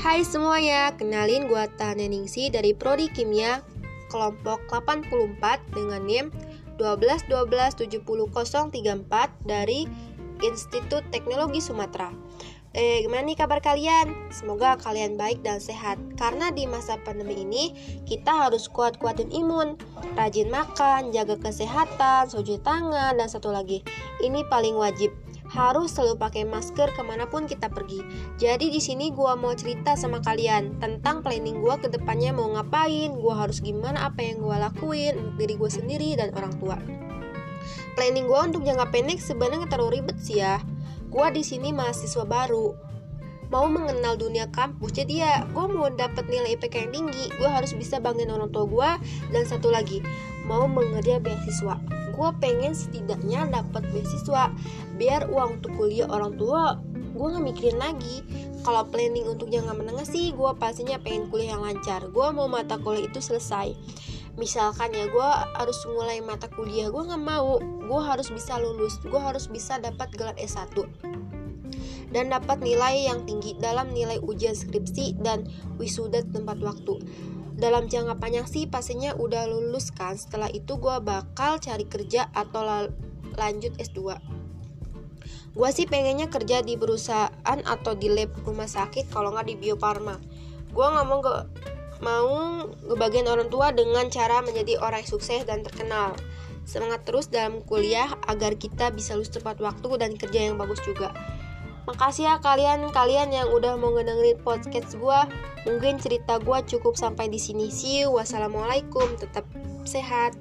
Hai semuanya, kenalin gua Tania Ningsi dari Prodi Kimia kelompok 84 dengan NIM 121270034 dari Institut Teknologi Sumatera. Eh, gimana nih kabar kalian? Semoga kalian baik dan sehat. Karena di masa pandemi ini, kita harus kuat-kuatin imun, rajin makan, jaga kesehatan, cuci tangan, dan satu lagi, ini paling wajib harus selalu pakai masker ke mana pun kita pergi. Jadi di sini gue mau cerita sama kalian tentang planning gue ke depannya mau ngapain, gue harus gimana, apa yang gue lakuin untuk diri gue sendiri dan orang tua. Planning gue untuk jangka pendek sebenarnya terlalu ribet sih ya. Gue di sini mahasiswa baru, mau mengenal dunia kampus jadi ya gue mau dapat nilai IPK yang tinggi gue harus bisa banggain orang tua gue dan satu lagi mau mengejar beasiswa gue pengen setidaknya dapat beasiswa. Biar uang untuk kuliah orang tua gue nggak mikirin lagi. Kalau planning untuk jangka menengah sih gue pastinya pengen kuliah yang lancar. Gue mau mata kuliah itu selesai. Misalkan ya gue harus mulai mata kuliah gue nggak mau. Gue harus bisa lulus gue harus bisa dapat gelar S1 dan dapat nilai yang tinggi dalam nilai ujian skripsi dan wisuda tempat waktu. Dalam jangka panjang sih pastinya udah lulus kan. Setelah itu gue bakal cari kerja atau lanjut S2. Gue sih pengennya kerja di perusahaan atau di lab rumah sakit kalau nggak di Bio. Gue nggak mau ke mau ngebagian orang tua dengan cara menjadi orang yang sukses dan terkenal. Semangat terus dalam kuliah agar kita bisa lulus tepat waktu dan kerja yang bagus juga. Makasih ya kalian-kalian yang udah mau ngedengerin podcast gue. Mungkin cerita gue cukup sampai di sini. You. Wassalamualaikum. Tetap sehat.